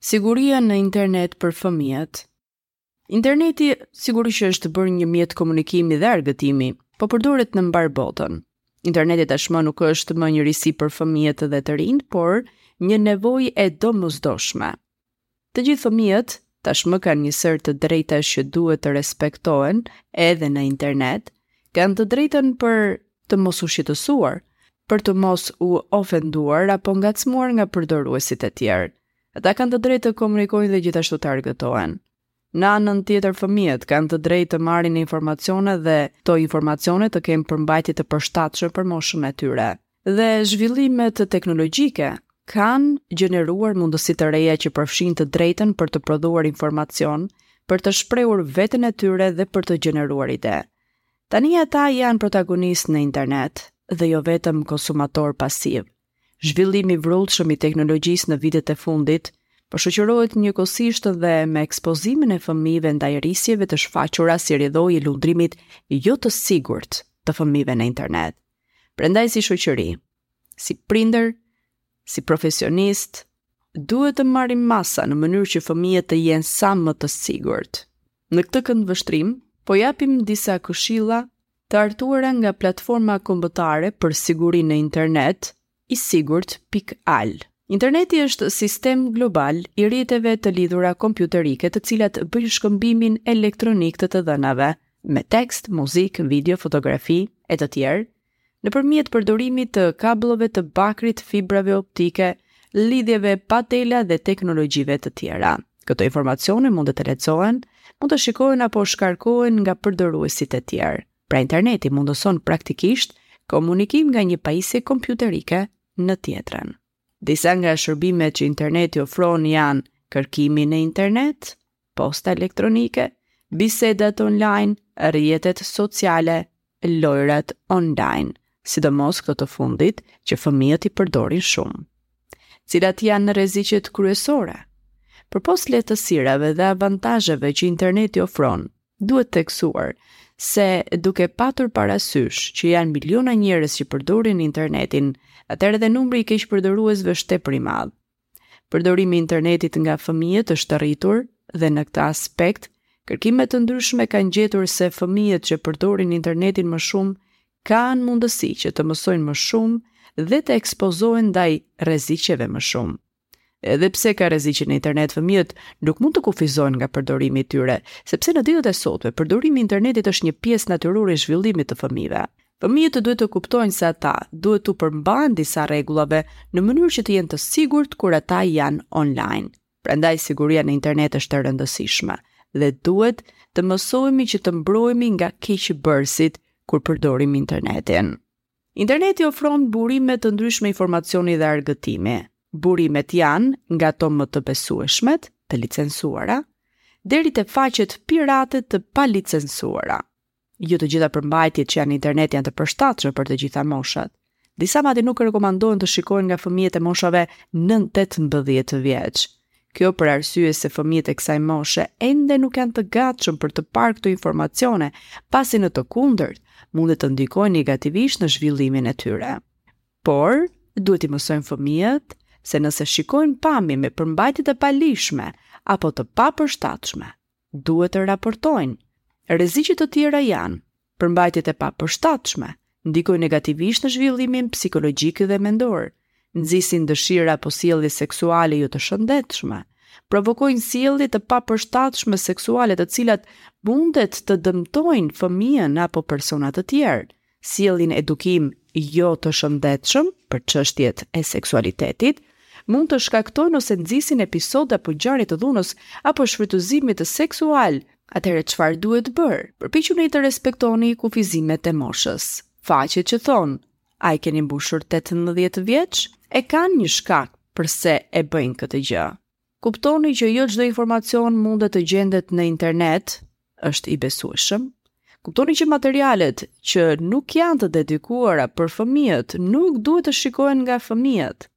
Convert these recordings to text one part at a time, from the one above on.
Siguria në internet për fëmijët. Interneti sigurisht është bërë një mjet komunikimi dhe argëtimi, po përdoret në mbarë botën. Interneti tashmë nuk është më një risi për fëmijët dhe të rinjtë, por një nevojë e domosdoshme. Të gjithë fëmijët tashmë kanë një sërë të drejtash që duhet të respektohen edhe në internet, kanë të drejtën për të mos u shqetësuar, për të mos u ofenduar apo ngacmuar nga përdoruesit e tjerë. Ata kanë të drejtë të komunikojnë dhe gjithashtu të argëtohen. Në anën tjetër fëmijët kanë të drejtë të marrin informacione dhe këto informacione të kenë përmbajtje të përshtatshme për moshën e tyre. Dhe zhvillimet teknologjike kanë gjeneruar mundësi të reja që përfshijnë të drejtën për të prodhuar informacion, për të shprehur veten e tyre dhe për të gjeneruar ide. Tani ata janë protagonistë në internet dhe jo vetëm konsumatorë pasivë. Zhvillimi i vrullshëm i teknologjisë në vitet e fundit po shoqërohet njëkohësisht dhe me ekspozimin e fëmijëve ndaj risjeve të shfaqura si rrjedhojë e lundrimit jo të sigurt të fëmijëve në internet. Prandaj si shoqëri, si prindër, si profesionistë, duhet të marrim masa në mënyrë që fëmijët të jenë sa më të sigurt. Në këtë këndvështrim, po japim disa këshilla të hartuara nga platforma kombëtare për sigurinë në internet, I sigurt pik al. Interneti është sistem global i rrjeteve të lidhura kompjuterike të cilat bëjnë shkëmbimin elektronik të të dhënave, me tekst, muzikë, video, fotografi, e të tjerë, nëpërmjet përdorimit të kabllove të bakrit, fibrave optike, lidhjeve pa tela dhe teknologjive të tjera. Këto informacione mund të të lexohen, mund të shikohen apo shkarkohen nga përdoruesit e tjerë. Pra interneti mundëson praktikisht komunikim nga një pajisje kompjuterike në tjetrën. Disa nga shërbimet që interneti ofron janë kërkimi në internet, posta elektronike, bisedat online, rrjetet sociale, lojërat online, sidomos këto të fundit që fëmijët i përdorin shumë. Cilat janë rreziqet kryesore? Përpos lehtësirave dhe avantazheve që interneti ofron, Duhet theksuar se duke patur parasysh që janë miliona njerëz që përdorin internetin, atëherë edhe numri i keqpërdoruesve është tepër i madh. Përdorimi i internetit nga fëmijët është rritur dhe në këtë aspekt Kërkime të ndryshme kanë gjetur se fëmijët që përdorin internetin më shumë kanë mundësi që të mësojnë më shumë dhe të ekspozohen ndaj rreziqeve më shumë. Edhe pse ka rreziqe në internet, fëmijët nuk mund të kufizohen nga përdorimi i tyre, sepse në ditët e sotme përdorimi i internetit është një pjesë natyrore e zhvillimit të fëmijëve. Fëmijët duhet të kuptojnë se ata duhet të përmbahen disa rregullave në mënyrë që të jenë të sigurt kur ata janë online. Prandaj siguria në internet është e rëndësishme dhe duhet të mësohemi që të mbrohemi nga keqbërësit kur përdorim internetin. Interneti ofron burime të ndryshme informacioni dhe argëtimi. Burimet janë nga ato më të besueshmet, të licensuara, deri te faqet pirate të palicensuara. Jo të gjitha përmbajtjet që janë në internet janë të përshtatshme për të gjitha moshat. Disa madje nuk rekomandohen të shikohen nga fëmijët e moshave nën 18 vjeç. Kjo për arsye se fëmijët e kësaj moshe ende nuk janë të gatshëm për të parë këto informacione, pasi në të kundërt mundet të ndikojnë negativisht në zhvillimin e tyre. Por, duhet t'i mësojmë fëmijët se nëse shikojnë pamje me përmbajtje të paligjshme apo të papërshtatshme, duhet të raportojnë. Rreziqe të tjera janë, përmbajtjet e papërshtatshme, ndikojnë negativisht në zhvillimin psikologjik dhe mendor, nxisin dëshira apo sjellje seksuale jo të shëndetshme, provokojnë sjellje të papërshtatshme seksuale të cilat mundet të dëmtojnë fëmijën apo persona të tjerë, sjellin edukim jo të shëndetshëm për çështjet e seksualitetit, mund të shkaktojnë ose nxisin episode apo ngjarje të dhunës apo shfrytëzimit seksual, atëherë çfarë duhet bërë? Përpiquni të respektoni kufizimet e moshës. Faqet që thonë a i keni mbushur tetëmbëdhjetë vjeç e kanë një shkak përse e bëjnë këtë gjë. Kuptoni që jo çdo informacion mundet të gjendet në internet, është i besueshëm. Kuptoni që materialet që nuk janë të dedikuara për fëmijët nuk duhet të shikohen nga fëmijët.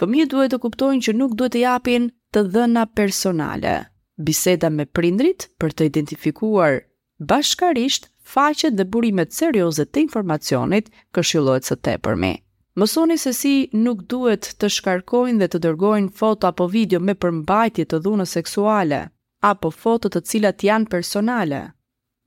Fëmijët duhet të kuptojnë që nuk duhet të japin të dhëna personale. Biseda me prindrit për të identifikuar Bashkarisht, faqet dhe burimet serioze të informacionit këshillohet së tepërmi. Mësoni se si nuk duhet të shkarkojnë dhe të dërgojnë foto apo video me përmbajtje të dhunës seksuale apo foto të cilat janë personale.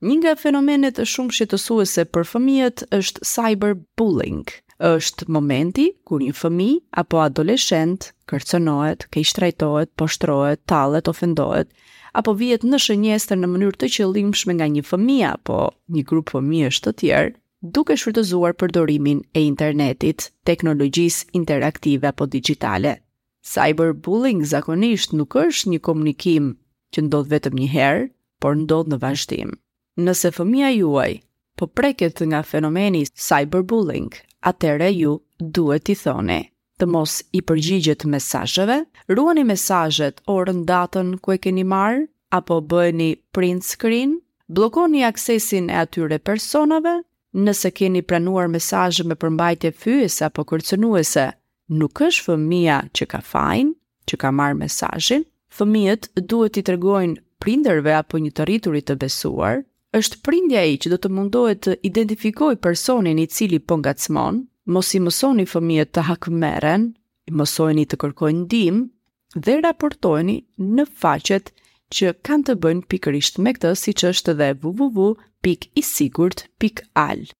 Një nga fenomenet shumë shqetësuese për fëmijët është cyberbullying. Është momenti kur një fëmijë apo adoleshent kërcënohet, keqtrajtohet, poshtrohet, tallet, ofendohet apo vihet në shënjestër në mënyrë të qëllimshme nga një fëmijë apo një grup fëmijësh të tjerë, duke shfrytëzuar përdorimin e internetit, teknologjisë interaktive apo dixhitale. Cyberbullying zakonisht nuk është një komunikim që ndodh vetëm një herë, por ndodh në vazhdim. Nëse fëmija juaj po preket nga fenomeni cyberbullying, atëherë ju duhet t'i thoni të mos i përgjigjet mesazheve, ruani mesazhet orën datën ku e keni marrë apo bëjeni print screen, bllokoni aksesin e atyre personave, nëse keni pranuar mesazhe me përmbajtje fyese apo kërcënuese, Nuk është fëmija që ka fajin, që ka marrë mesazhin, fëmijët duhet t'i tregojnë prindërve apo një të rrituri të besuar, është prindi ai që do të mundohet të identifikojë personin i cili po ngacmon, mos i mësoni fëmijët të hakmerren, i mësojeni të kërkojnë ndihmë dhe raportojeni në faqet që kanë të bëjnë pikërisht me këtë, siç është edhe www.isigurt.al.